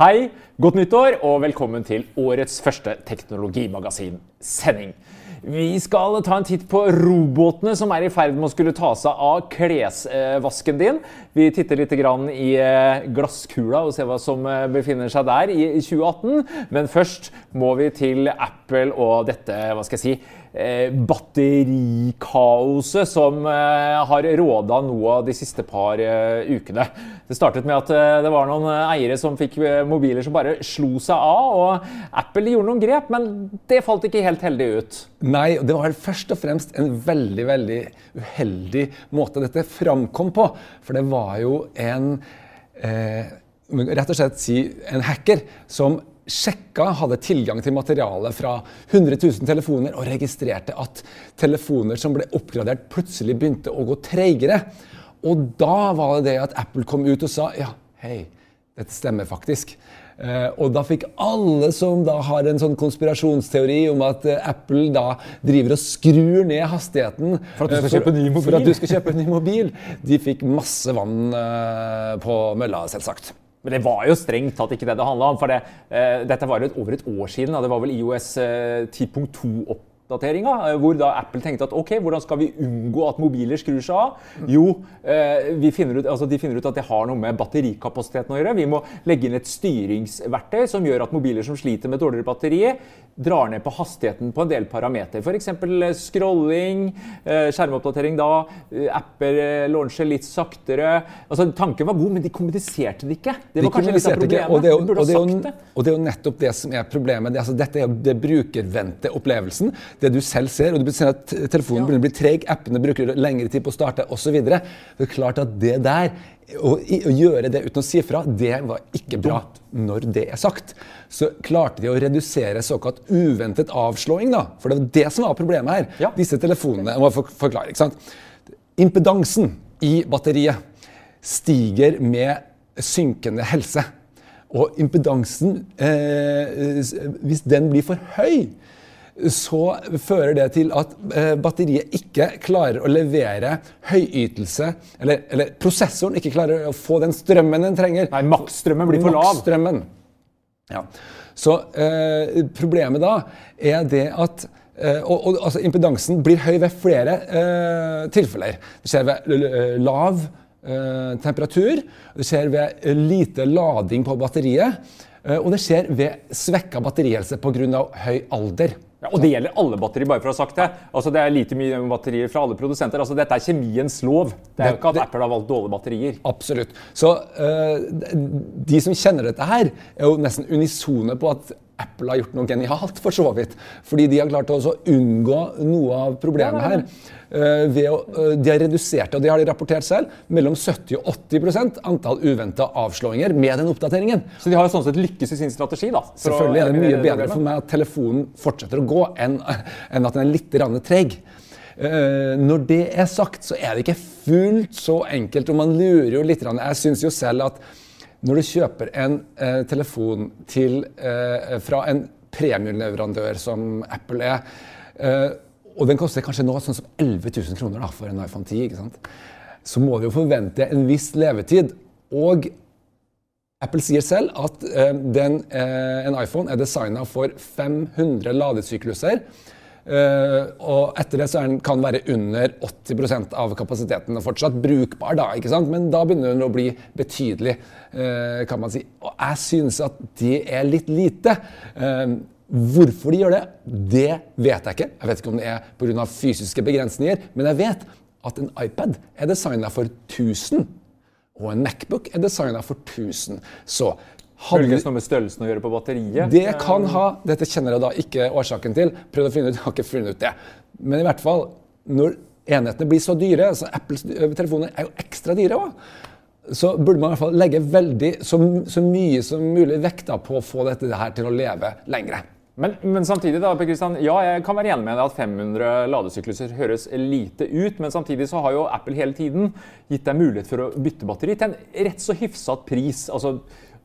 Hei, godt nyttår og velkommen til årets første teknologimagasin-sending. Vi skal ta en titt på robotene som er i ferd med å skulle ta seg av klesvasken din. Vi titter litt i eh, glasskula og ser hva som eh, befinner seg der i 2018. Men først må vi til Apple og dette, hva skal jeg si, batterikaoset som har råda noe av de siste par ukene. Det startet med at det var noen eiere som fikk mobiler som bare slo seg av. og Apple gjorde noen grep, men det falt ikke helt heldig ut. Nei, det var først og fremst en veldig veldig uheldig måte dette framkom på. For det var jo en eh, rett og slett si en hacker som sjekka, hadde tilgang til materiale fra 100 000 telefoner og registrerte at telefoner som ble oppgradert, plutselig begynte å gå treigere. Og da var det det at Apple kom ut og sa ja, hei, dette stemmer faktisk. Uh, og da fikk alle som da har en sånn konspirasjonsteori om at uh, Apple da driver og skrur ned hastigheten For at du skal kjøpe ny mobil? For at du skal kjøpe en ny mobil. De fikk masse vann på mølla, selvsagt. Men det var jo strengt tatt ikke det det handla om. For det, dette var jo over et år siden. Da. Det var vel IOS 10.2 opp eh, hvor da Apple tenkte at ok, hvordan skal vi unngå at mobiler skrur seg av? Jo, eh, finner ut, altså de finner ut at det har noe med batterikapasiteten å gjøre. Vi må legge inn et styringsverktøy som gjør at mobiler som sliter med dårligere batteri, drar ned på hastigheten på en del parametere. F.eks. Eh, scrolling, skjermoppdatering da, apper launcher litt saktere. Altså, Tanken var god, men de kommuniserte det ikke. Det var de kanskje litt av problemet. Og det, er jo, og, det jo, og det er jo nettopp det som er problemet. Det, altså, dette er det brukervendte opplevelsen det du selv ser. og Du ser at telefonen begynner å bli treg, appene bruker lengre tid på å starte osv. Det er klart at det der, å, gjøre det uten å si fra, det var ikke bra. Når det er sagt, så klarte de å redusere såkalt uventet avslåing. da, For det var det som var problemet her. Ja. Disse telefonene jeg må forklare, ikke sant? Impedansen i batteriet stiger med synkende helse. Og impedansen, eh, hvis den blir for høy, så fører det til at eh, batteriet ikke klarer å levere høyytelse Eller, eller prosessoren ikke klarer å få den strømmen den trenger. Nei, Maksstrømmen blir for lav. Ja. Så eh, problemet da er det at eh, og, og, altså, Impedansen blir høy ved flere eh, tilfeller. Det skjer ved lav eh, temperatur, det skjer ved lite lading på batteriet, eh, og det skjer ved svekka batterihelse pga. høy alder. Ja, og det gjelder alle batterier, bare for å ha sagt det. Altså, det er lite mye batterier fra alle produsenter. Altså, dette er kjemiens lov. Det er jo ikke at Apple har valgt dårlige batterier. Absolutt. Så uh, de som kjenner dette her, er jo nesten unisone på at Apple har gjort noe genialt, for så vidt. Fordi de har klart å unngå noe av problemet her. Ved å, uh, de har redusert, og det har de rapportert selv, mellom 70 og 80% antall uventa avslåinger med den oppdateringen. Så de har jo sånn sett lykkes i sin strategi? da? Selvfølgelig er det mye bedre for meg at telefonen fortsetter å gå, enn, enn at den er litt treg. Uh, når det er sagt, så er det ikke fullt så enkelt. Og man lurer jo litt. Jeg syns jo selv at når du kjøper en eh, telefon til, eh, fra en premiumleverandør som Apple er, eh, og den koster kanskje nå sånn som 11 000 kroner da, for en iPhone 10, ikke sant? så må du jo forvente en viss levetid. Og Apple sier selv at eh, den, eh, en iPhone er designa for 500 ladesykluser. Uh, og etter det så den, kan den være under 80% av kapasiteten. og Fortsatt brukbar, da, ikke sant? men da begynner den å bli betydelig, uh, kan man si. Og jeg synes at det er litt lite. Uh, hvorfor de gjør det, det vet jeg ikke. Jeg vet ikke om det er pga. fysiske begrensninger, men jeg vet at en iPad er designa for 1000. Og en Macbook er designa for 1000. Så Følges noe med størrelsen å gjøre på batteriet? Det kan ha. Dette kjenner jeg da ikke årsaken til. Prøvd å finne ut, har ikke funnet ut det. Men i hvert fall, når enhetene blir så dyre så Apples telefoner er jo ekstra dyre òg. Så burde man i hvert fall legge veldig, så, så mye som mulig vekt på å få dette her til å leve lengre. Men, men, samtidig da, Per Christian, ja, jeg kan være enig med deg at 500 ladesykluser høres lite ut. Men samtidig så har jo Apple hele tiden gitt deg mulighet for å bytte batteri til en rett så hyfsat pris. altså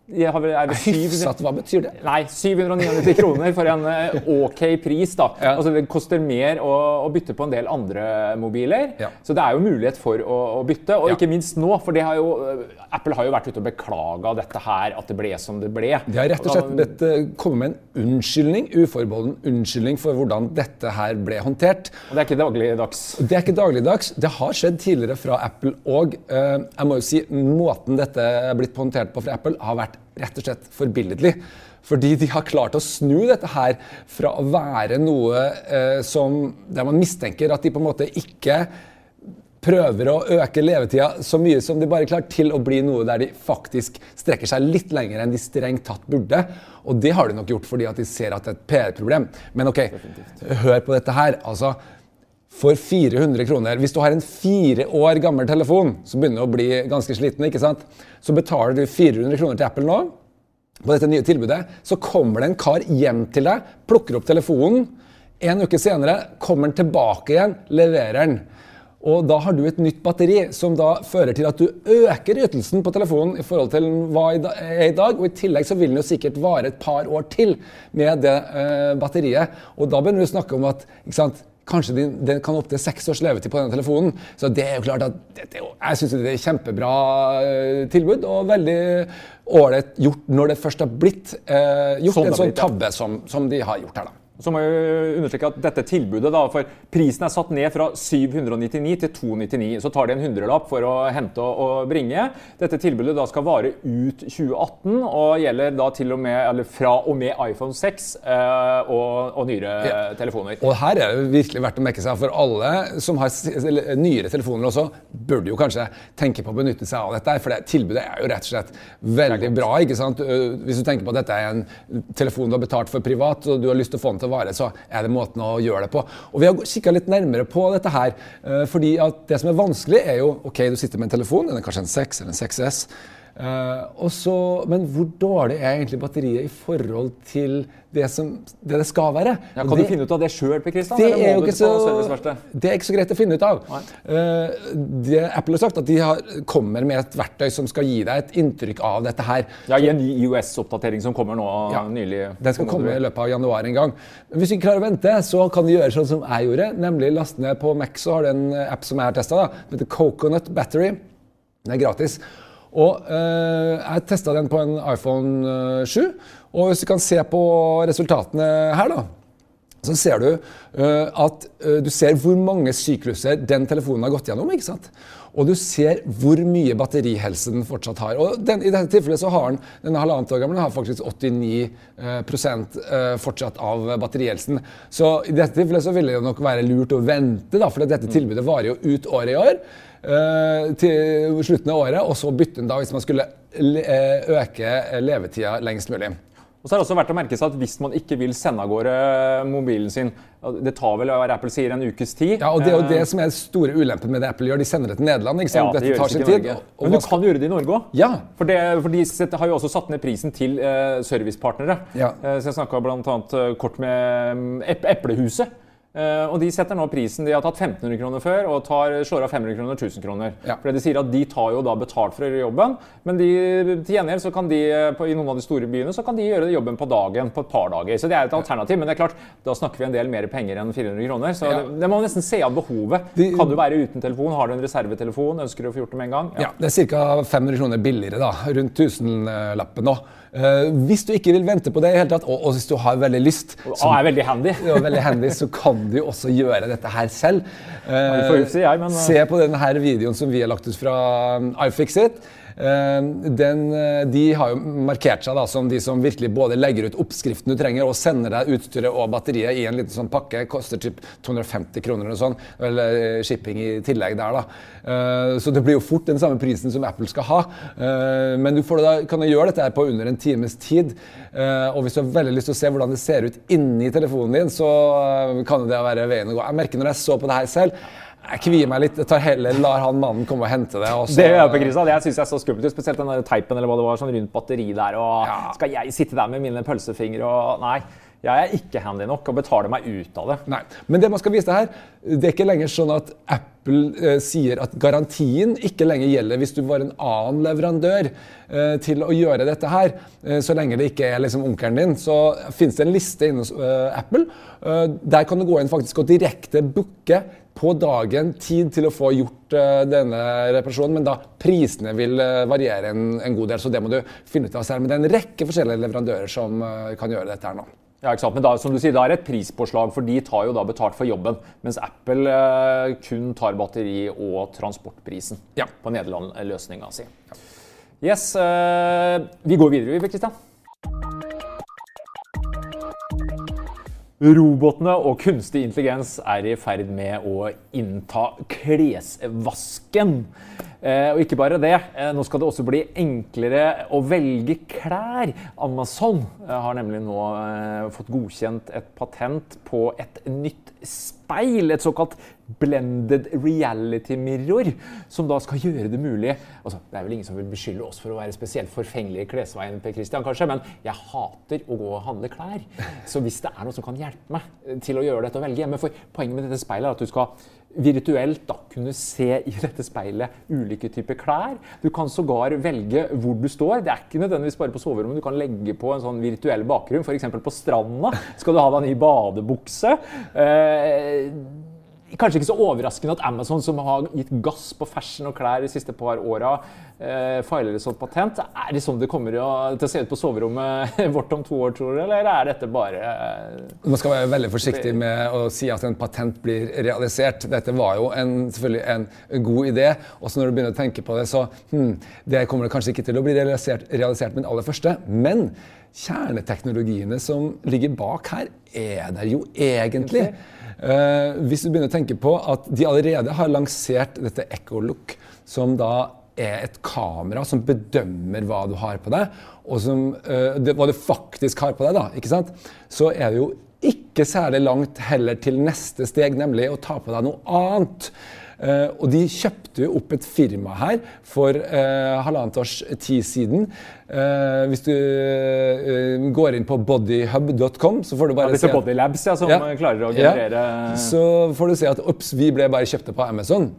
har er det Hyfsat, hva betyr det? Nei, 799 kroner for en eh, OK pris. da. Ja. Altså Det koster mer å, å bytte på en del andre mobiler. Ja. Så det er jo mulighet for å, å bytte. Og Ja. ikke minst nå, for det har jo, eh, Apple har jo vært ute og beklaga dette her, at det ble som det ble. De har rett og slett bedt, eh, kommet med en unnskyldning, uforbeholden unnskyldning for hvordan dette her ble håndtert. Og det er ikke dagligdags. Det er ikke dagligdags. Det har skjedd tidligere fra Apple og Uh, jeg må jo si måten dette er blitt håndtert på fra Apple, har vært rett og slett forbilledlig. Fordi de har klart å snu dette her fra å være noe eh, som der man mistenker at de på en måte ikke prøver å øke levetida så mye som de bare klarer, til å bli noe der de faktisk strekker seg litt lenger enn de strengt tatt burde. Og det har de nok gjort fordi at de ser at det er et PR-problem. Men ok, hør på dette her. altså for 400 kroner. Hvis du har en fire år gammel telefon som begynner å bli ganske sliten, ikke sant? så betaler du 400 kroner til Apple nå på dette nye tilbudet. Så kommer det en kar hjem til deg, plukker opp telefonen. En uke senere kommer den tilbake igjen, leverer den. Og da har du et nytt batteri, som da fører til at du øker ytelsen på telefonen i forhold til hva er i dag. Og i tillegg så vil den jo sikkert vare et par år til med det eh, batteriet. Og da begynner du å snakke om at ikke sant, kanskje den, den kan opptil seks års levetid på denne telefonen. Så det er jo klart at det, det, jeg syns det er et kjempebra eh, tilbud, og veldig ålreit gjort når det først har blitt eh, gjort Sånn en sånn tabbe som, som de har gjort her, da. Så må jeg understreke at dette tilbudet, da, for prisen er satt ned fra 799 til 299. Så tar de en hundrelapp for å hente og, bringe. Dette tilbudet da skal vare ut 2018 og gjelder da til og med, eller fra og med iPhone 6 eh, og, og nyere Ja. telefoner. Og her er det virkelig verdt å merke seg, for alle som har nyere telefoner også, burde jo kanskje tenke på å benytte seg av dette, for det tilbudet er jo rett og slett veldig bra. ikke sant? Øh, Hvis du tenker på at dette er en telefon du har betalt for privat, og du har lyst til å få den til å vare, så er det måten å gjøre det på. Og Vi har kikka litt nærmere på dette her, øh, fordi at det som er vanskelig, er jo ok, du sitter med en telefon, den er kanskje en 6 eller en 6S. Øh, og så, men hvor dårlig er egentlig batteriet i forhold til det som det, det skal være? Ja, kan det- du finne ut av det sjøl, det det er ikke så greit å finne ut av. Eh, det Apple har sagt at de har, kommer med et verktøy som skal gi deg et inntrykk av dette her. Ja, I en ny IOS-oppdatering som kommer nå Ja, nylig. Den skal komme i løpet av januar en gang. Men hvis du ikke klarer å vente, så kan du gjøre sånn som jeg gjorde. Nemlig laste ned på Mac, så har du en app som jeg har testa, som heter Coconut Battery. Den er gratis. Og eh, jeg testa den på en iPhone eh, 7. Og hvis du kan se på resultatene her, da så ser du eh, at eh, du ser hvor mange sykluser den telefonen har gått gjennom. ikke sant? Og du ser hvor mye batterihelse den fortsatt har. Og den, I dette tilfellet så har den denne halvannet år gamle har faktisk 89 eh, eh, fortsatt av batterihelsen. Så i dette tilfellet så ville det nok være lurt å vente, da, for dette tilbudet varer jo ut året i år. Eh, til slutten av året, og så bytte den da hvis man skulle eh, øke levetida lengst mulig. Og så er det også verdt å merke seg at Hvis man ikke vil sende av gårde mobilen sin Det tar vel hva Apple sier, en ukes tid. Ja, og Det er jo Eh, det som er store ulempen med det Apple gjør. De sender det til Nederland. ikke sant? ja, det Dette tar sin tid. Men du kan gjøre det i Norge òg. Ja. For, det, for de har jo også satt ned prisen til eh, servicepartnere. Ja. Eh, så jeg snakka bl.a. kort med mm, Eplehuset. Eh, og De setter nå prisen. De har tatt 1500 kroner før og tar, slår av 500 kroner 1000 kroner. Ja. Fordi De sier at de tar jo da betalt for å gjøre jobben, men de, til gjengjeld så kan de eh, på, i noen av de store byene så kan de gjøre jobben på dagen på et par dager. Så det er et alternativ. Men det er klart, da snakker vi en del mer penger enn 400 kroner. Så Ja. det, det må nesten se av behovet. De- kan du være uten telefon? Har du en reservetelefon? Ønsker du å få gjort det med en gang? Ja, Det er ca. 500 kroner billigere, da, rundt tusenlappen nå. Eh, hvis du ikke vil vente på det, i hele tatt, og, og hvis du har veldig lyst, så, er veldig handy. er veldig handy, så kan du også gjøre dette her selv. Eh, Se på denne videoen som vi har lagt ut fra um, iFixit. Eh, den, eh, de har jo markert seg da, som de som virkelig både legger ut oppskriften du trenger, og sender deg utstyret og batteriet i en liten sånn pakke. Koster typ 250 kroner eller sånn. Eller eh, shipping i tillegg der, da. Så det blir jo fort den samme prisen som Apple skal ha. Men du får da, kan du gjøre dette her på under en times tid. Og hvis du har veldig lyst til å se hvordan det ser ut inni telefonen din, så kan det være veien å gå. Jeg merker når jeg så på det her selv, jeg kvier meg litt. Jeg tar heller lar han mannen komme og hente det. Også. Det gjør jeg på Krisa. Det syns jeg er så skummelt ut. Spesielt den der teipen eller hva det var, sånn rundt batteri der. Og Ja. skal jeg sitte der med mine pølsefingre og Nei. Jeg er ikke handy nok og betaler meg ut av det. Nei, Men det man skal vise her, det er ikke lenger sånn at Apple eh, sier at garantien ikke lenger gjelder hvis du var en annen leverandør eh, til å gjøre dette her. Eh, så lenge det ikke er liksom onkelen din. Så finnes det en liste inne hos eh, Apple. Eh, der kan du gå inn faktisk og direkte booke på dagen tid til å få gjort uh, denne reparasjonen, men da prisene vil uh, variere en, en, god del. Så det må du finne ut av selv. Men det er en rekke forskjellige leverandører som uh, kan gjøre dette her nå. Ja, ikke sant? Men da, som du sier, da er det et prispåslag, for de tar jo da betalt for jobben. Mens Apple kun tar batteri og transportprisen ja. på Nederland-løsninga si. Ja. Yes, vi går videre, vi, Kristian. Robotene og kunstig intelligens er i ferd med å innta klesvasken. Eh, og ikke bare det, eh, nå skal det også bli enklere å velge klær. Amazon eh, har nemlig nå fått godkjent et patent på et nytt speil. Et såkalt blended reality mirror, som da skal gjøre det mulig altså, Det er vel ingen som vil beskylde oss for å være spesielt forfengelige i klesveien, Per Christian, kanskje, men jeg hater å gå og handle klær. Så hvis det er noe som kan hjelpe meg til å gjøre dette og velge hjemme For poenget med dette speilet er at du skal virtuelt da kunne se i dette speilet ulike typer klær. Du kan sågar velge hvor du står. Det er ikke nødvendigvis bare på soverommet. Du kan legge på en sånn virtuell bakgrunn, f.eks. på stranda. Skal du ha deg ny badebukse? Eh, Kanskje ikke så overraskende at Amazon, som har gitt gass på fashion og klær de siste par åra, eh, filer et sånt patent. Er det sånn det kommer til å se ut på soverommet vårt om to år, tror du? Eller er dette bare eh, Man skal være veldig forsiktig med å si at en patent blir realisert. Dette var jo en, selvfølgelig en god idé. Og så når du begynner å tenke på det, så hmm, Det kommer det kanskje ikke til å bli realisert, realisert med den aller første. Men kjerneteknologiene som ligger bak her, er der jo egentlig. Uh, hvis du begynner å tenke på at de allerede har lansert dette Echolook, som da er et kamera som bedømmer hva du har på deg, og som, uh, det, hva du faktisk har på deg, da, ikke sant? så er det jo ikke særlig langt heller til neste steg, nemlig å ta på deg noe annet. Uh, og de kjøpte jo opp et firma her for uh, halvannet års tid siden. Uh, hvis du går inn på bodyhub.com, så får du bare ja, se Bodylabs ja, som ja, klarer å generere ja, Så får du se at ops, vi ble bare kjøpt på Amazon.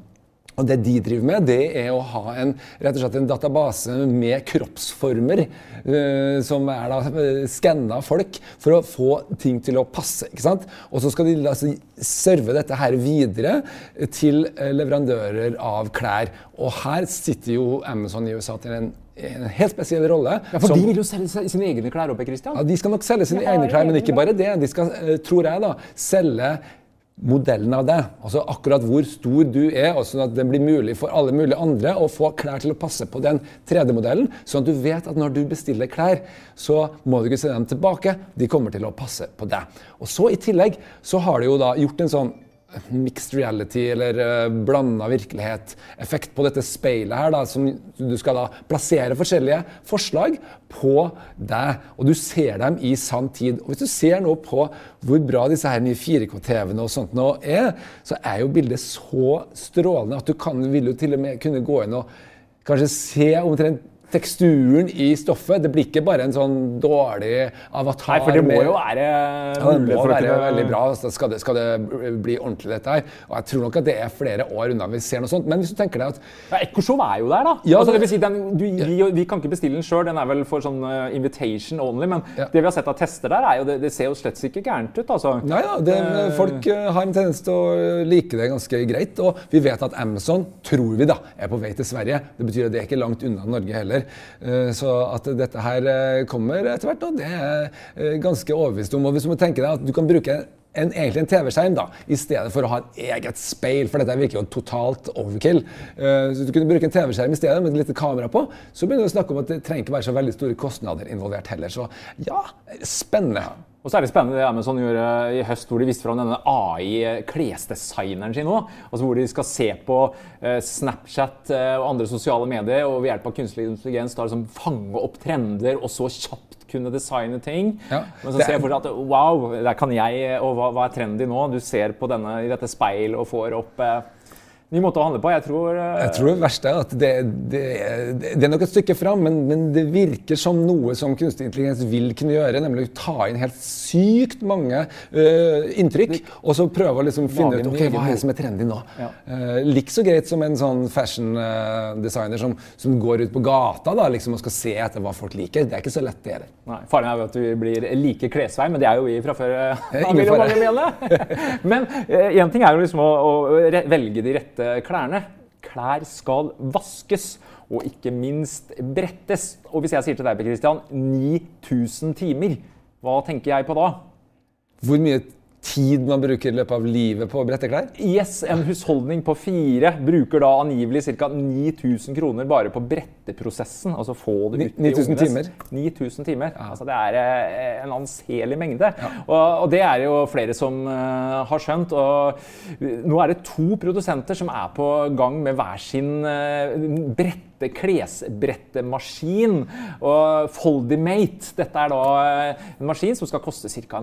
Og Det de driver med, det er å ha en, rett og slett en database med kroppsformer uh, som er da uh, skanna folk for å få ting til å passe. ikke sant? Og så skal de altså, serve dette her videre til uh, leverandører av klær. Og her sitter jo Amazon i USA til en en helt spesiell rolle. Ja, For som, de vil jo selge sine egne klær oppe, Christian? Ja, De skal nok selge sine egne klær, men ikke bare det. De skal, tror jeg, da, selge modellen av det. Altså akkurat hvor stor du er, og sånn at det blir mulig for alle mulige andre å få klær til å passe på den 3D-modellen, sånn at du vet at når du bestiller klær, så må du ikke se dem tilbake. De kommer til å passe på deg. Og så I tillegg så har de jo da gjort en sånn mixed reality eller uh, blanda virkelighet-effekt på dette speilet her, da, som du skal da plassere forskjellige forslag på deg. Og du ser dem i sann tid. Og hvis du ser nå på hvor bra disse her nye 4K-TV-ene og sånt nå er, så er jo bildet så strålende at du kan, vil jo til og med kunne gå inn og kanskje se omtrent teksturen i stoffet. Det blir ikke bare en sånn dårlig avatar. Nei, for det må med, jo være ja, det må være kunne... veldig bra. Skal det, skal det, bli ordentlig, dette her. Og jeg tror nok at det er flere år unna vi ser noe sånt. Men hvis du tenker deg at ja, Ekkoshow er jo der, da. Ja, altså, det vil si, den, du, vi, vi, kan ikke bestille den sjøl, den er vel for sånn uh, invitation only. Men ja. det vi har sett av tester der, er jo, det, det ser jo slett ikke gærent ut. altså. Nei da, uh, folk uh, har en tendens til å like det ganske greit. Og vi vet at Amazon, tror vi da, er på vei til Sverige. Det betyr at det er ikke langt unna Norge heller heller. Eh, så at dette her eh, kommer etter hvert, det er jeg eh, ganske overbevist om. Og hvis du må tenke deg at du kan bruke en, egentlig en TV-skjerm da, i stedet for å ha et eget speil, for dette virker jo totalt overkill. Uh, så du kunne bruke en TV-skjerm i stedet med et lite kamera på, så begynner du å snakke om at det trenger ikke være så veldig store kostnader involvert heller. Så ja, spennende. Og så er det spennende det Amazon gjorde i høst, hvor de viste fram denne AI-klesdesigneren sin nå. Altså hvor de skal se på uh, Snapchat uh, og andre sosiale medier og ved hjelp av kunstig intelligens da liksom fange opp trender og så kjapt kunne designe ting. Ja, Men så ser jeg fortsatt at wow, der kan jeg, og hva, hva, er trendy nå? Du ser på denne, i dette speil og får opp ny måte å handle på. Jeg tror uh... Jeg tror det verste er at det, det, det, er nok et stykke fram, men, men, det virker som noe som kunstig intelligens vil kunne gjøre, nemlig å ta inn helt sykt mange uh, inntrykk, og så prøve å liksom finne ut ok, hva er det som er trendy nå. Ja. Uh, like så greit som en sånn fashion designer som, som, går ut på gata da, liksom, og skal se etter hva folk liker. Det er ikke så lett, det heller. Nei, Faren er jo at vi blir like klesvei, men det er jo vi fra før. Ingen fare. men én ting er jo liksom å, å velge de rette rette klærne. Klær skal vaskes og ikke minst brettes. Og hvis jeg sier til deg, Christian, 9000 timer, hva tenker jeg på da? Hvor mye tid man bruker i løpet av livet på å brette klær? Yes, En husholdning på fire bruker da angivelig ca. 9000 kroner bare på bretteprosessen. Altså få det ut 9000 timer? 9000 timer. Ja. Altså det er eh, en anselig mengde. Ja. Og, og, det er jo flere som uh, har skjønt. Og nå er det to produsenter som er på gang med hver sin uh, brett klesbrettemaskin. Og Foldimate. Dette er da eh, en maskin som skal koste ca.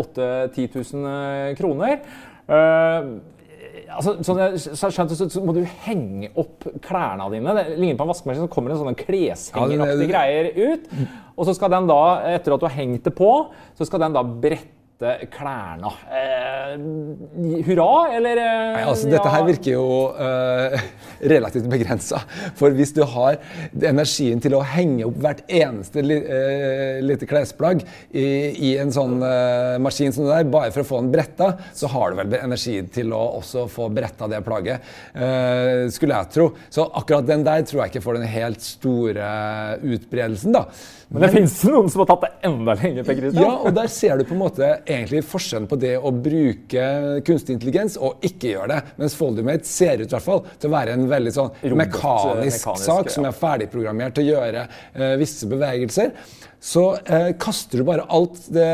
8000-10 000 kroner. Uh, altså, sånn jeg skjønte, så, så må du henge opp klærne dine. Det ligner på en vaskemaskin, så kommer det sånne kleshengeraktige greier ut. Og så skal den da, etter at du har hengt det på, så skal den da brette brette klærne. Eh, hurra, eller? Eh, Nei, altså, ja. Dette her virker jo eh, relativt begrensa. For hvis du har energien til å henge opp hvert eneste li, uh, lite klesplagg i, i en sånn uh, maskin som det der, bare for å få den bretta, så har du vel energi til å også få bretta det plagget. skulle jeg tro. Så akkurat den der tror jeg ikke får den helt store utbredelsen, da. Men det finnes noen som har tatt det enda lenger. Ja, og der ser du på en måte egentlig forskjellen på det å bruke kunstig intelligens og ikke gjøre det. Mens Foldumate ser ut i hvert fall til å være en veldig sånn Robot, mekanisk, mekanisk, sak som er ferdigprogrammert til å gjøre uh, visse bevegelser. Så eh, kaster du bare alt det,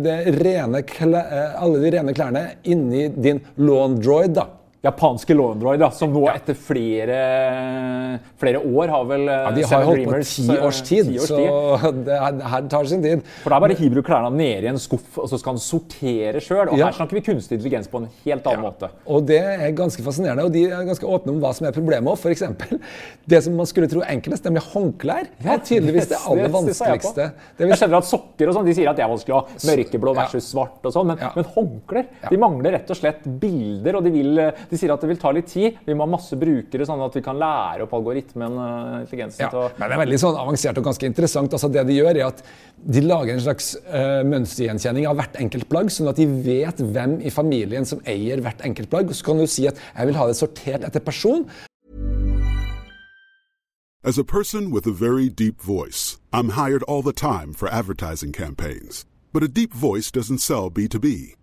det rene, uh, alle de rene klærne inni din lawn-droid. da japanske Lawndroid, da, som nå ja. etter flere, flere, år har vel Ja, De har holdt på ti års tid, ti års så det her tar sin tid. For der bare hiver du klærne ned i en skuff, og så skal han sortere sjøl. Og ja. her snakker vi kunstig intelligens på en helt annen ja. måte. Og det er ganske fascinerende, og de er ganske åpne om hva som er problemet òg. F.eks. det som man skulle tro enklest, nemlig håndklær, er tydeligvis det aller det, vanskeligste. Det jeg skjønner at sokker og sånn, de sier at det er vanskelig å ha mørkeblå versus svart og sånn, men, men håndklær de mangler rett og slett bilder, og de vil de sier at det vil ta litt tid. Vi må ha masse brukere, sånn at vi kan lære opp algoritmen. Uh, intelligensen ja, Men det er veldig sånn avansert og ganske interessant. Altså, det De gjør er at de lager en slags uh, mønstergjenkjenning av hvert enkelt plagg, sånn at de vet hvem i familien som eier hvert enkelt plagg. Så kan du si at jeg vil ha det sortert etter person. As a person with a very deep voice, I'm hired all the time for advertising campaigns. But a deep voice doesn't sell B2B,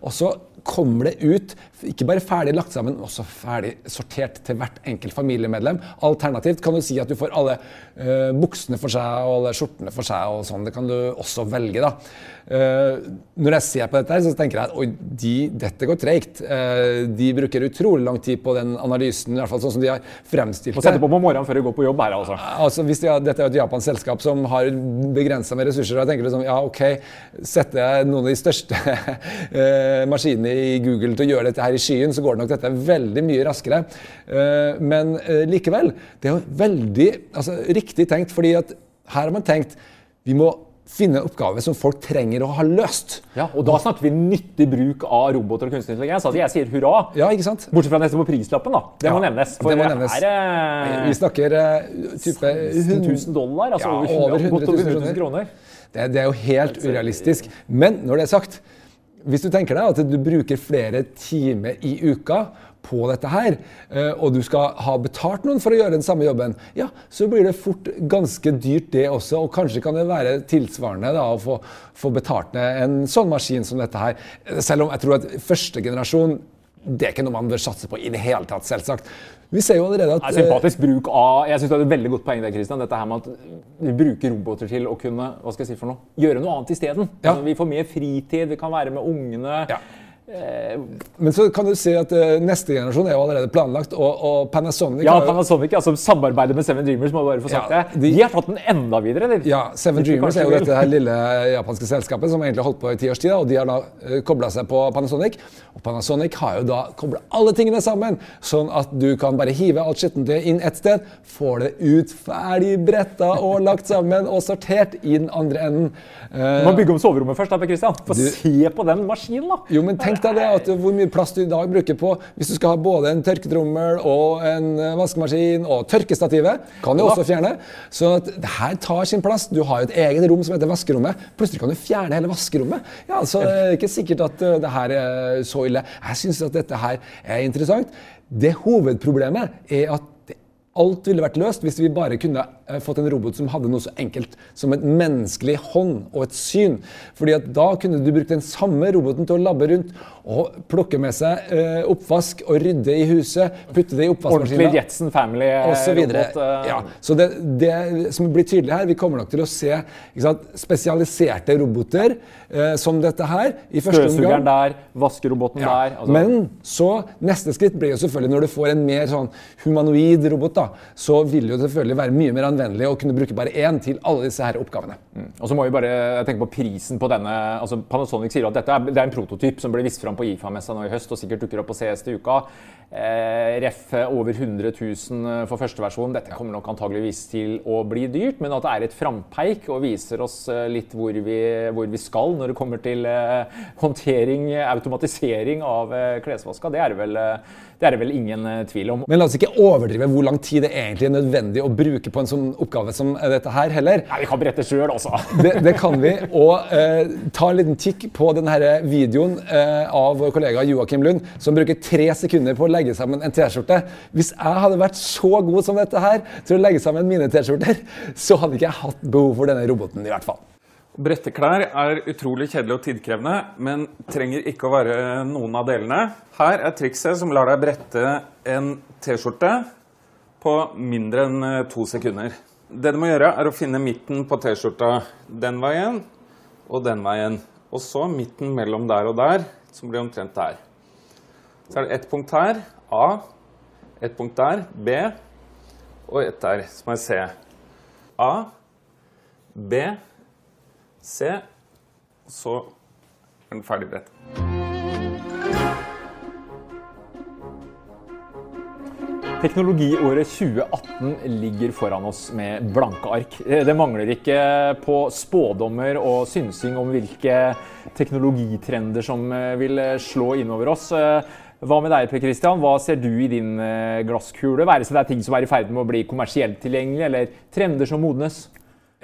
Og så kommer det ut ikke bare ferdig lagt sammen, men også ferdig sortert til hvert enkelt familiemedlem. Alternativt kan du si at du får alle uh, buksene for seg og alle skjortene for seg. og sånn. Det kan du også velge. da. Uh, når jeg ser på dette, her, så tenker jeg at oi, de, dette går treigt. Uh, de bruker utrolig lang tid på den analysen, i hvert fall sånn som de har fremstilt det. Sette på på morgenen før du går på jobb her, altså. altså hvis de har, dette er et japansk selskap som har begrensa med ressurser. og jeg tenker liksom, ja, ok, Setter jeg noen av de største maskinene i Google til å gjøre dette her i skyen, så går det nok dette veldig mye raskere. Eh, men eh, likevel, det er jo veldig altså, riktig tenkt, fordi at her har man tenkt vi må finne en oppgave som folk trenger å ha løst. Ja, og Da snakker vi nyttig bruk av roboter og kunstig intelligens. Altså jeg sier hurra. Ja, ikke sant? Bortsett fra neste på prislappen, da. Det ja, må nevnes. For det må nevnes. Er, uh, vi snakker type 100 000 dollar. Altså ja, over 100 000, 100 000 kroner. Det, det, er jo helt urealistisk. Men når det er sagt, hvis du tenker deg at du bruker flere timer i uka på dette her, eh, og du skal ha betalt noen for å gjøre den samme jobben, ja, så blir det fort ganske dyrt det også. Og kanskje kan det være tilsvarende da, å få, få betalt ned en sånn maskin som dette her. Selv om jeg tror at første generasjon det er ikke noe man bør satse på i det hele tatt, selvsagt. Vi ser jo allerede at... Sympatisk bruk av Jeg synes du hadde et veldig godt poeng der, Christian. Dette her med at vi bruker roboter til å kunne hva skal jeg si for noe, gjøre noe annet isteden. Ja. Altså, vi får mer fritid, vi kan være med ungene. Ja. Eh, Men så kan du si at uh, neste generasjon er jo allerede planlagt, og, og Panasonic Ja, Panasonic ja, som samarbeider med Seven Dreamers, må bare få sagt ja, det. De, de, har tatt den enda videre. De. Ja, Seven de Dreamers er jo dette her lille japanske selskapet som egentlig har holdt på i ti års tid, og de har da uh, eh, kobla seg på Panasonic. Og Panasonic har jo da kobla alle tingene sammen, sånn at du kan bare hive alt skittentøyet inn ett sted, får det ut ferdig bretta og lagt sammen og sortert i den andre enden. Uh, du må bygge om soverommet først, da, Per Christian. Få se på den maskinen, da. Jo, men tenk Tenk deg det at hvor mye plass du i dag bruker på hvis du skal ha både en tørketrommel og en eh, vaskemaskin og tørkestativet. Kan du også fjerne. Så at det her tar sin plass. Du har jo et eget rom som heter vaskerommet. Plutselig kan du fjerne hele vaskerommet. Ja, så Det er ikke sikkert at eh, det her er så ille. Jeg syns at dette her er interessant. Det hovedproblemet er at alt ville vært løst hvis vi bare kunne Eh, fått en robot som hadde noe så enkelt som et menneskelig hånd og et syn. Fordi at Da kunne du brukt den samme roboten til å labbe rundt og plukke med seg eh, oppvask og rydde i huset. Putte det i oppvaskmaskinen. Ordentlig Jetson Family-robot. Eh. Ja, så det, det, som blir tydelig her, vi kommer nok til å se sant, spesialiserte roboter eh, som dette her. i første omgang. Der, vaskeroboten ja. der. Altså. Men så, neste skritt blir jo selvfølgelig når du får en mer sånn humanoid robot, da, så vil jo selvfølgelig være mye mer anvendelig å kunne bruke bare én til alle disse her oppgavene. Mm. Og så må vi bare tenke på prisen på denne. altså Panasonic sier at dette er, det er en prototyp som ble vist fram på IFA-messa nå i høst og sikkert dukker opp på CS til uka. Eh, ref over 100 000 for første versjon. Dette kommer nok antageligvis til å bli dyrt, men at det er et frampeik og viser oss eh, litt hvor vi, hvor vi skal når det kommer til eh, håndtering, automatisering av eh, klesvaska. Det er det vel eh, det er det vel ingen eh, tvil om. Men la oss ikke overdrive hvor lang tid det egentlig er nødvendig å bruke på en sånn oppgave som dette her, heller. Nei, Vi kan berette sjøl, altså. det, det, kan vi. Og eh, ta en liten kikk på denne videoen eh, av vår kollega Joakim Lund, som bruker tre sekunder på å legge sammen en T-skjorte. Hvis jeg hadde vært så god som dette her til å legge sammen mine T-skjorter, så hadde ikke jeg hatt behov for denne roboten, i hvert fall. Brette klær er utrolig kjedelig og tidkrevende, men trenger ikke å være noen av delene. Her er trikset som lar deg brette en T-skjorte på mindre enn eh, to sekunder. Det du må gjøre, er å finne midten på T-skjorta den veien og den veien. Og så midten mellom der og der, som blir omtrent der. Så er det ett punkt her, A. Ett punkt der, B. Og ett der, som er C. A, B, C og så er den ferdig brett. Teknologiåret 2018 ligger foran oss med blanke ark. Det mangler ikke på spådommer og synsing om hvilke teknologitrender som vil slå innover oss. Hva med deg, Per Christian? Hva ser du i din glasskule? Være seg det er ting som er i ferd med å bli kommersielt tilgjengelig, eller trender som modnes?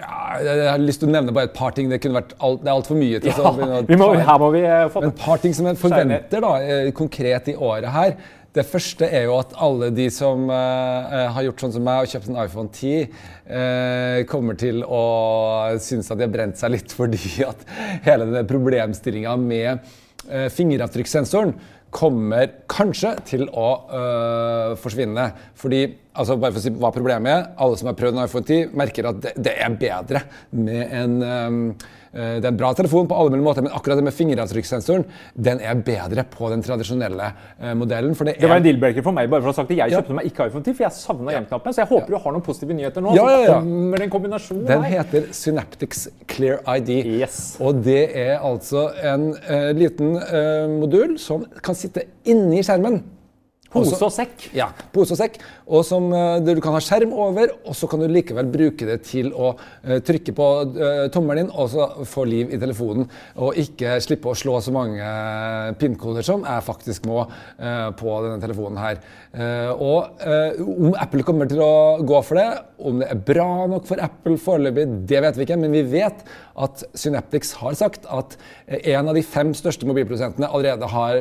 Ja, jeg har lyst til å nevne bare et par ting. Det, kunne vært alt, det er altfor mye. til ja, vi må, her må vi få Men et par ting som jeg forventer da, konkret i året her. Det første er jo at alle de som uh, har gjort sånn som meg og kjøpt en iPhone 10, uh, kommer til å synes at de har brent seg litt fordi at hele denne problemstillinga med uh, fingeravtrykkssensoren kommer kanskje til å forsvinne. Fordi altså bare for å si hva problemet er, Alle som har prøvd en iPhone 10, merker at det, det er bedre med en um, det er en bra telefon, på alle mulige måter, men akkurat det med fingeravtrykkssensoren den er bedre på den tradisjonelle modellen, modellen. Det, det, var en deal-breaker for meg. bare for å ha sagt det. Jeg kjøpte ja. meg ikke iPhone 10, for jeg savna hjem-knappen. Så jeg håper ja. du har noen positive nyheter nå. Ja, ja, ja. kommer en kombinasjon Den heter Synaptics Clear ID. Yes. Og det er altså en uh, liten uh, modul som kan sitte inni skjermen. Pose og sekk. Ja, pose og sekk. Og som uh, du kan ha skjerm over, og så kan du likevel bruke det til å uh, trykke på uh, tommelen din og så få liv i telefonen. Og ikke slippe å slå så mange PIN-koder som jeg faktisk må på denne telefonen her. og om Apple kommer til å gå for det, om det er bra nok for Apple foreløpig, det vet vi ikke. Men vi vet at Synaptics har sagt at en av de fem største mobilprodusentene allerede har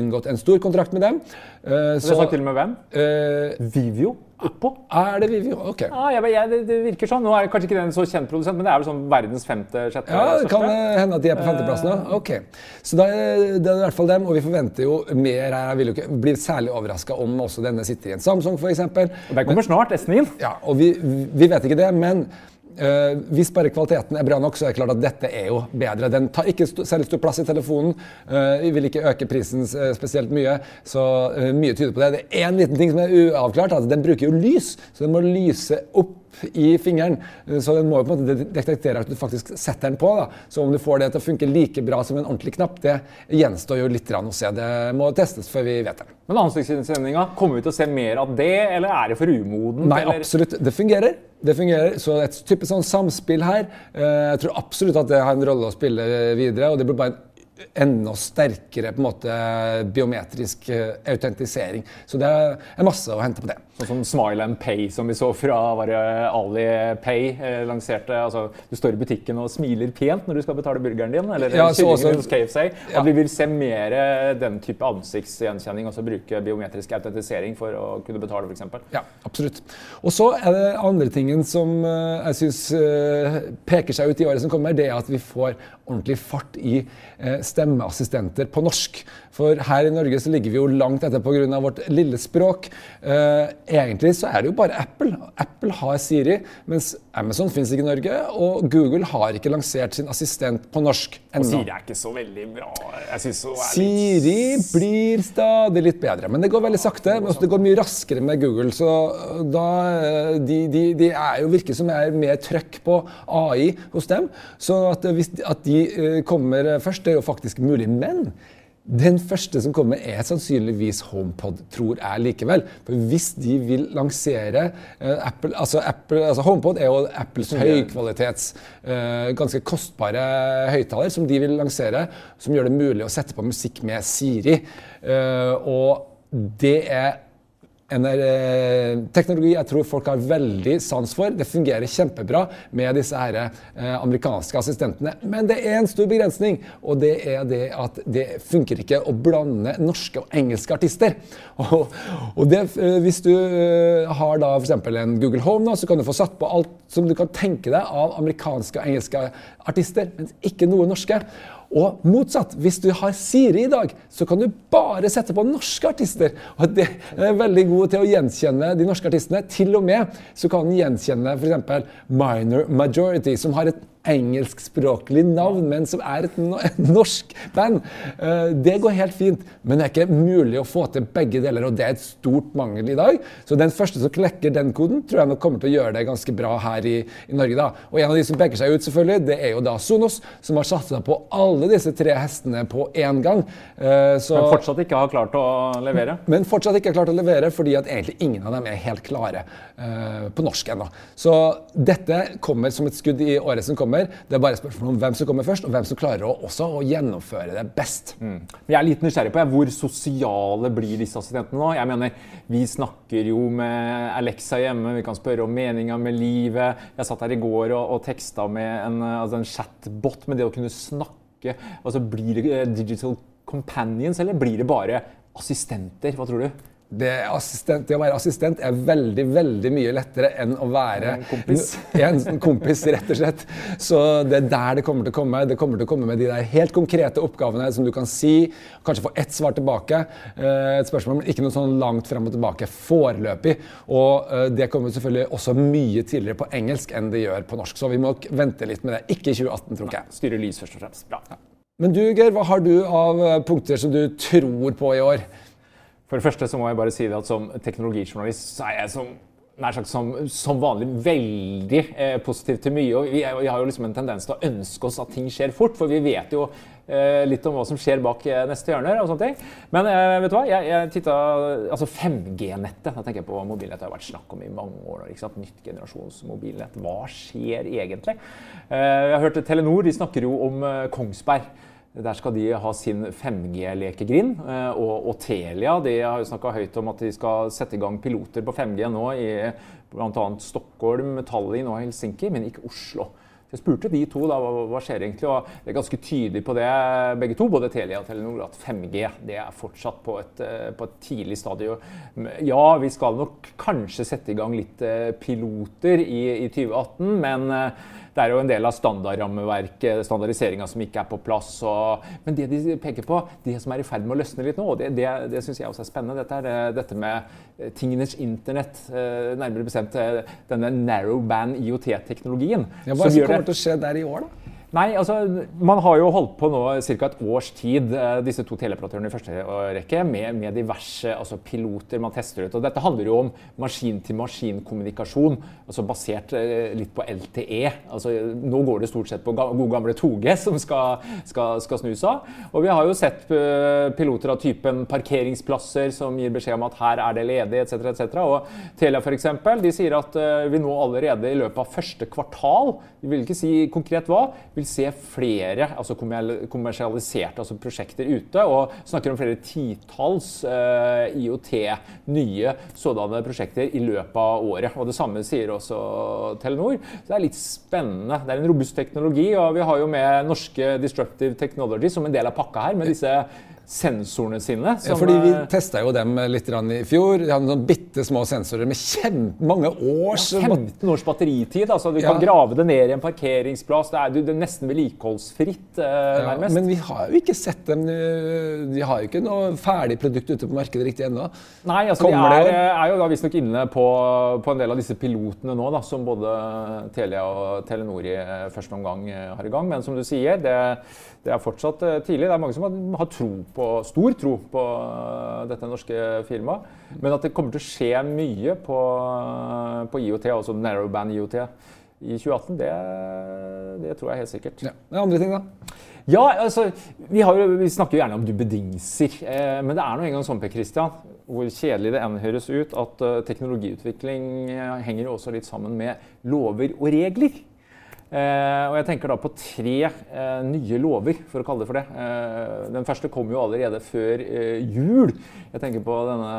inngått en stor kontrakt med dem. Har du sagt til og med hvem? Uh, Vivio? oppå. Er det Vivio? Ok. Ja, jeg, jeg, det, det, virker sånn. Nå er det kanskje ikke den så kjent produsent, men det er vel sånn verdens femte, sjette Ja, det kan hende at de er på femteplass nå. Uh, ok. Så da, det er i hvert fall dem, og vi forventer jo mer. Jeg vil jo ikke bli særlig overraska om også denne sitter i en Samsung, f.eks. Den kommer snart, S9. Ja, og vi, vi vet ikke det, men Uh, hvis bare kvaliteten er bra nok, så er det klart at dette er jo bedre. Den tar ikke særlig stor plass i telefonen. Uh, vi vil ikke øke prisen uh, spesielt mye, så mye tyder på det. Det er én liten ting som er uavklart. Altså, den bruker jo lys, så den må lyse opp i fingeren. Så den må jo på en måte detektere at du faktisk setter den på. Da. Så om du får det til å funke like bra som en ordentlig knapp, det gjenstår jo litt å se. Det må testes før vi vet det. Men ansiktsinnsendinga, kommer vi til å se mer av det, eller er det for umodent? Nei, eller? absolutt. Det fungerer. Det fungerer, så Et type sånn samspill her. Eh, jeg tror absolutt at det har en rolle å spille videre. og det blir bare en enda sterkere på en måte biometrisk eh, autentisering. Så det er masse å hente på det. Sånn som Smile and Pay, som vi så fra Alipay eh, lanserte. altså Du står i butikken og smiler pent når du skal betale burgeren din, eller ja, kyllingen hos KFC. Ja. vi vil se mer eh, den type ansiktsgjenkjenning, altså bruke biometrisk autentisering for å kunne betale, f.eks. Ja, absolutt. Og så er det andre tingen som uh, jeg syns uh, peker seg ut i året som kommer, det er at vi får ordentlig fart i uh, stemmeassistenter på norsk. For her i Norge så ligger vi jo langt etter pga. vårt lille språk. Egentlig så er det jo bare Apple. Apple har Siri, mens Amazon finnes ikke i Norge. Og Google har ikke lansert sin assistent på norsk ennå. Siri er ikke så veldig bra. Siri blir stadig litt bedre, men det går veldig sakte. Men det går mye raskere med Google. Så da, de, de, de er jo virker som er mer trøkk på AI hos dem. Så at, hvis, at de eh, kommer først, det er jo faktisk mulig. Men den første som kommer, er sannsynligvis HomePod, tror jeg likevel. For hvis de vil lansere uh, Apple, altså Apple altså HomePod er jo Apples høykvalitets, uh, ganske kostbare høyttaler som de vil lansere, som gjør det mulig å sette på musikk med Siri. Uh, og det er eh, teknologi jeg tror folk har veldig sans for. Det fungerer kjempebra med disse her, eh, amerikanske assistentene. Men det er en stor begrensning, og det er det at det funker ikke å blande norske og engelske artister. Og, og det, eh, hvis du eh, har da f.eks. en Google Home, da, så kan du få satt på alt som du kan tenke deg av amerikanske og engelske artister, men ikke noe norske. Og motsatt, hvis du har Siri i dag, så kan du bare sette på norske artister. Og det er veldig god til å gjenkjenne de norske artistene. Til og med så kan den gjenkjenne f.eks. Minor Majority, som har et engelskspråklig navn, men som er et, no et norsk band. Uh, det går helt fint, men det er ikke mulig å få til begge deler, og det er et stort mangel i dag. Så den første som klekker den koden, tror jeg nok kommer til å gjøre det ganske bra her i, i Norge. da. Og en av de som peker seg ut, selvfølgelig, det er jo da Sonos, som har satsa på alle disse tre hestene på én gang. Uh, så, men fortsatt ikke har klart å levere? Men fortsatt ikke har klart å levere, fordi at egentlig ingen av dem er helt klare uh, på norsk ennå. Så dette kommer som et skudd i året som kommer. Det er bare et spørsmål om hvem som kommer først, og hvem som klarer å, også å gjennomføre det best. Mm. Jeg er litt nysgjerrig på hvor sosiale blir disse assistentene nå. Jeg mener, Vi snakker jo med Alexa hjemme, vi kan spørre om meninga med livet. Jeg satt her i går og, og teksta med en, altså en chatbot, med det å kunne snakke. Altså, Blir det digital companions, eller blir det bare assistenter? Hva tror du? Det, assistent, det, å være assistent er veldig veldig mye lettere enn å være en kompis. en kompis, rett og slett. Så det er der det kommer til å komme. Det kommer til å komme med de der helt konkrete oppgavene som du kan si, kanskje få ett svar tilbake. Eh, et spørsmål, men ikke noe sånn langt frem og tilbake foreløpig. Og eh, det kommer selvfølgelig også mye tidligere på engelsk enn det gjør på norsk. Så vi må vente litt med det. Ikke i 2018, tror jeg. Styre lys først og fremst. Bra. Ja. Men du, Geir, hva har du av eh, punkter som du tror på i år? For det første så må jeg bare si det at som teknologijournalist så er jeg som, nær sagt som, som vanlig veldig eh, positiv til mye. Og vi, vi, har jo liksom en tendens til å ønske oss at ting skjer fort, for vi vet jo eh, litt om hva som skjer bak eh, neste hjørne. og sånne ting. Men eh, vet du hva? Jeg, jeg titta, altså 5G-nettet da tenker jeg på mobilnettet har vært snakk om i mange år. ikke sant? Nytt generasjons mobilnett. Hva skjer egentlig? Eh, jeg har hørt Telenor de snakker jo om eh, Kongsberg. Der skal de ha sin 5G-lekegrind. Eh, og, og, Telia de har jo snakka høyt om at de skal sette i gang piloter på 5G nå i bl.a. Stockholm, Tallinn og Helsinki, men ikke Oslo. Jeg spurte de to da, hva, hva skjer egentlig, og det er ganske tydelig på det, begge to, både Telia og Telenor, at 5G det er fortsatt på et, eh, på et tidlig stadium. Ja, vi skal nok kanskje sette i gang litt eh, piloter i, i 2018, men det er jo en del av standardrammeverket, standardiseringa som ikke er på plass. Og, men det de peker på, det som er i ferd med å løsne litt nå, det, det, det syns jeg også er spennende. Dette er eh, dette med eh, tingenes internett, eh, nærmere bestemt denne narrowband IOT-teknologien. Ja, hva som kommer til å skje der i år, da? Nei, altså, Man har jo holdt på nå ca. et års tid, eh, disse to teleoperatørene i første rekke, med, med, diverse altså piloter man tester ut. og Dette handler jo om maskin-til-maskin-kommunikasjon, altså basert eh, litt på LTE. Altså, nå går det stort sett på gode gamle 2G som skal, skal, skal snus av. Og vi har jo sett eh, piloter av typen parkeringsplasser som gir beskjed om at her er det ledig, etc. etc. Og Telia eksempel, de sier at vi nå allerede i løpet av første kvartal, vi vil ikke si konkret hva, vil se flere altså kommersialiserte altså prosjekter ute, og snakker om flere titalls uh, IOT, nye sådanne prosjekter i løpet av året. Og Det samme sier også Telenor. Så det er litt spennende. Det er en robust teknologi, og vi har jo med norske Disruptive Technology som en del av pakka her, med disse sensorene sine. ja, fordi Vi testa jo dem litt i fjor. De hadde noen bitte små sensorer med mange års ja, 15 års batteritid. altså Du kan grave det ned i en parkeringsplass. Det er, det er nesten vedlikeholdsfritt, eh, nærmest. Men vi har jo ikke sett dem eh, De har jo ikke noe ferdig produkt ute på markedet riktig ennå. Nei, altså Kommer de er, er jo da visstnok inne på, på, en del av disse pilotene nå, da, som både Telia og Telenor i eh, første omgang eh, har i gang. Men som du sier, det, det er fortsatt tidlig. Det er mange som har, har tro på på, stor tro på eh, dette norske firmaet. Men at det kommer til å skje mye på, på IOT, altså narrowband IOT, i 2018, det, det, tror jeg helt sikkert. Ja. Det er andre ting, da? Ja, altså, vi, jo, vi, snakker jo gjerne om dubbedingser. Eh, men det er nå engang sånn, Per Christian, hvor kjedelig det enn høres ut, at uh, teknologiutvikling henger jo også litt sammen med lover og regler. Eh, og jeg tenker da på tre eh, nye lover, for å kalle det for det. Eh, den første kom jo allerede før jul. Jeg tenker på denne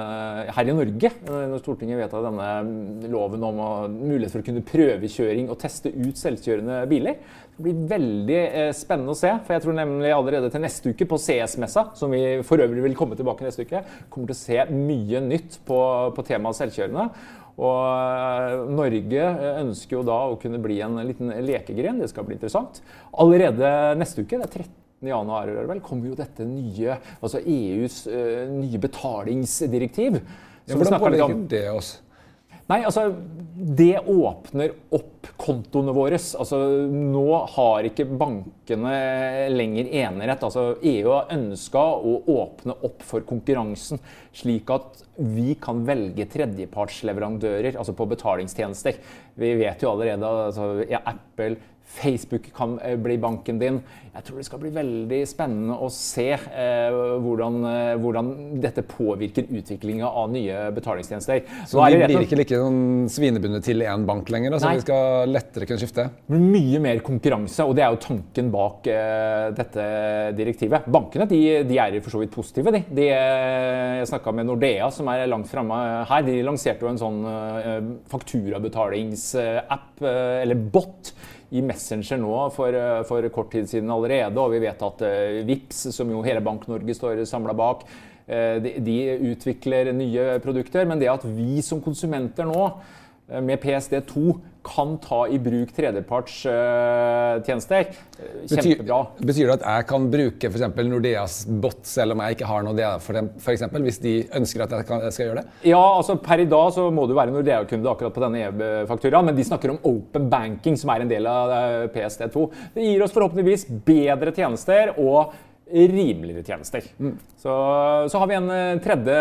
her i Norge, når Stortinget vedtar denne mm, loven om mulighet for å kunne prøvekjøring og teste ut selvkjørende biler. Det blir veldig spennende å se. For jeg tror nemlig allerede til neste uke på CS-messa, som vi for øvrig vil komme tilbake neste uke, kommer til å se mye nytt på, på temaet selvkjørende. Og eh, Norge eh, ønsker jo da å kunne bli en liten lekegren. Det skal bli interessant. Allerede neste uke, det er 13. januar, vel, kommer jo dette nye, altså EUs uh, nye betalingsdirektiv. Ja, hvordan påvirker det oss? Nei, altså Det åpner opp kontoene våre. Altså, nå har ikke bankene lenger enerett. Altså, EU har ønska å åpne opp for konkurransen, slik at vi kan velge tredjepartsleverandører altså på betalingstjenester. Vi vet jo allerede altså, ja, Apple, Facebook kan eh, bli banken din. Jeg tror det skal bli veldig spennende å se eh, hvordan, eh, hvordan, dette påvirker utviklinga av nye betalingstjenester. Så vi blir ikke like svinebundet til én bank lenger? Altså vi skal lettere kunne skifte? Mye mer konkurranse, og det er jo tanken bak eh, dette direktivet. Bankene de, de er for så vidt positive. De. de jeg snakka med Nordea, som er langt framme her. De lanserte jo en sånn eh, fakturabetalingsapp, eh, eller bot i Messenger nå for, eh, for, kort tid siden allerede. Og vi vet at uh, VIPS, som jo hele Bank-Norge står samla bak, uh, de, de, utvikler nye produkter. Men det at vi som konsumenter nå med PSD2 kan ta i bruk tredjepartstjenester. Kjempebra. Betyr, betyr, det at jeg kan bruke f.eks. Nordeas bot selv om jeg ikke har Nordea, for dem, for eksempel, hvis de ønsker at jeg, kan, jeg, skal gjøre det? Ja, altså Per i dag så må du være Nordea-kunde akkurat på denne e-fakturaen, men de snakker om open banking, som er en del av eh, PSD2. Det gir oss forhåpentligvis bedre tjenester og rimeligere tjenester. Mm. Så, så, har vi en eh, tredje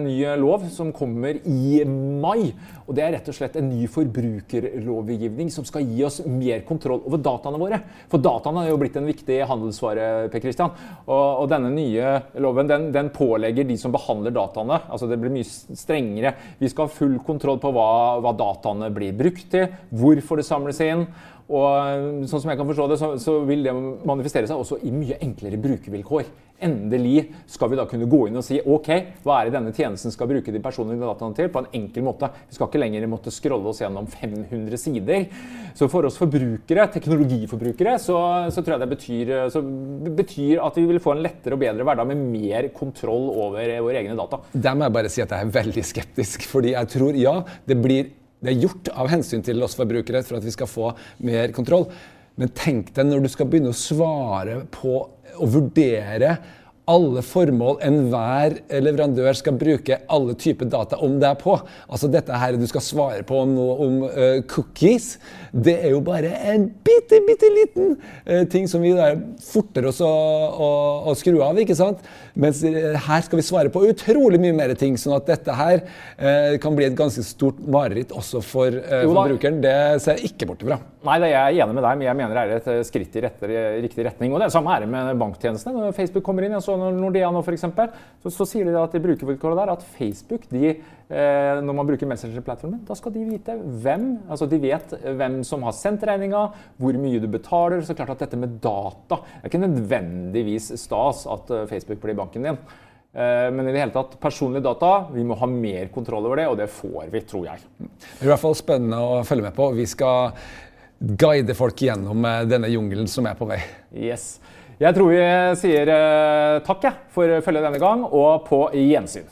ny lov som kommer i mai. og Det er rett og slett en ny forbrukerlovgivning som skal gi oss mer kontroll over dataene våre. For dataene er jo blitt en viktig handelsvare. Per Christian. Og, og denne nye loven den, den, pålegger de som behandler dataene altså Det blir mye strengere. Vi skal ha full kontroll på hva, hva dataene blir brukt til, hvorfor det samles inn. Og sånn som jeg kan forstå det, så, så, vil det manifestere seg også i mye enklere brukervilkår. Endelig skal vi da kunne gå inn og si ok, hva er det denne tjenesten skal bruke de personlige dataene til, på en enkel måte. Vi skal ikke lenger måtte scrolle oss gjennom 500 sider. Så for oss forbrukere, teknologiforbrukere, så, så tror jeg det betyr, betyr, at vi vil få en lettere og bedre hverdag med mer kontroll over våre egne data. Der må jeg bare si at jeg er veldig skeptisk, fordi jeg tror ja, det blir det er gjort av hensyn til oss forbrukere for at vi skal få mer kontroll. Men tenk deg når du skal begynne å svare på og vurdere alle formål enhver leverandør skal bruke alle typer data om er på. Altså dette her du skal svare på noe om uh, cookies, det er jo bare en bitte, bitte liten uh, ting som vi der forter oss å, å, å, skru av, ikke sant? Mens uh, her skal vi svare på utrolig mye mer ting, sånn at dette her kan bli et ganske stort mareritt også for forbrukeren. Det ser jeg ikke bort ifra. Nei, det er jeg enig med deg, men jeg mener det er et skritt i rette, riktig retning. Og det er samme ære med banktjenestene. Når Facebook kommer inn, så når Nordea nå f.eks., så, så sier de at de brukervilkåret der at Facebook de, eh, når man bruker Messenger-plattformen, da skal de vite hvem altså De vet hvem som har sendt regninga, hvor mye du betaler. Så klart at dette med data er ikke nødvendigvis stas at eh, Facebook blir banken din. Eh, men i det hele tatt, personlige data, vi må ha mer kontroll over det, og det får vi, tror jeg. Det er i hvert fall spennende å følge med på. Vi skal guide folk gjennom eh, denne jungelen som er på vei. Yes. Jeg tror vi sier eh, takk for følget denne gang, og på gjensyn.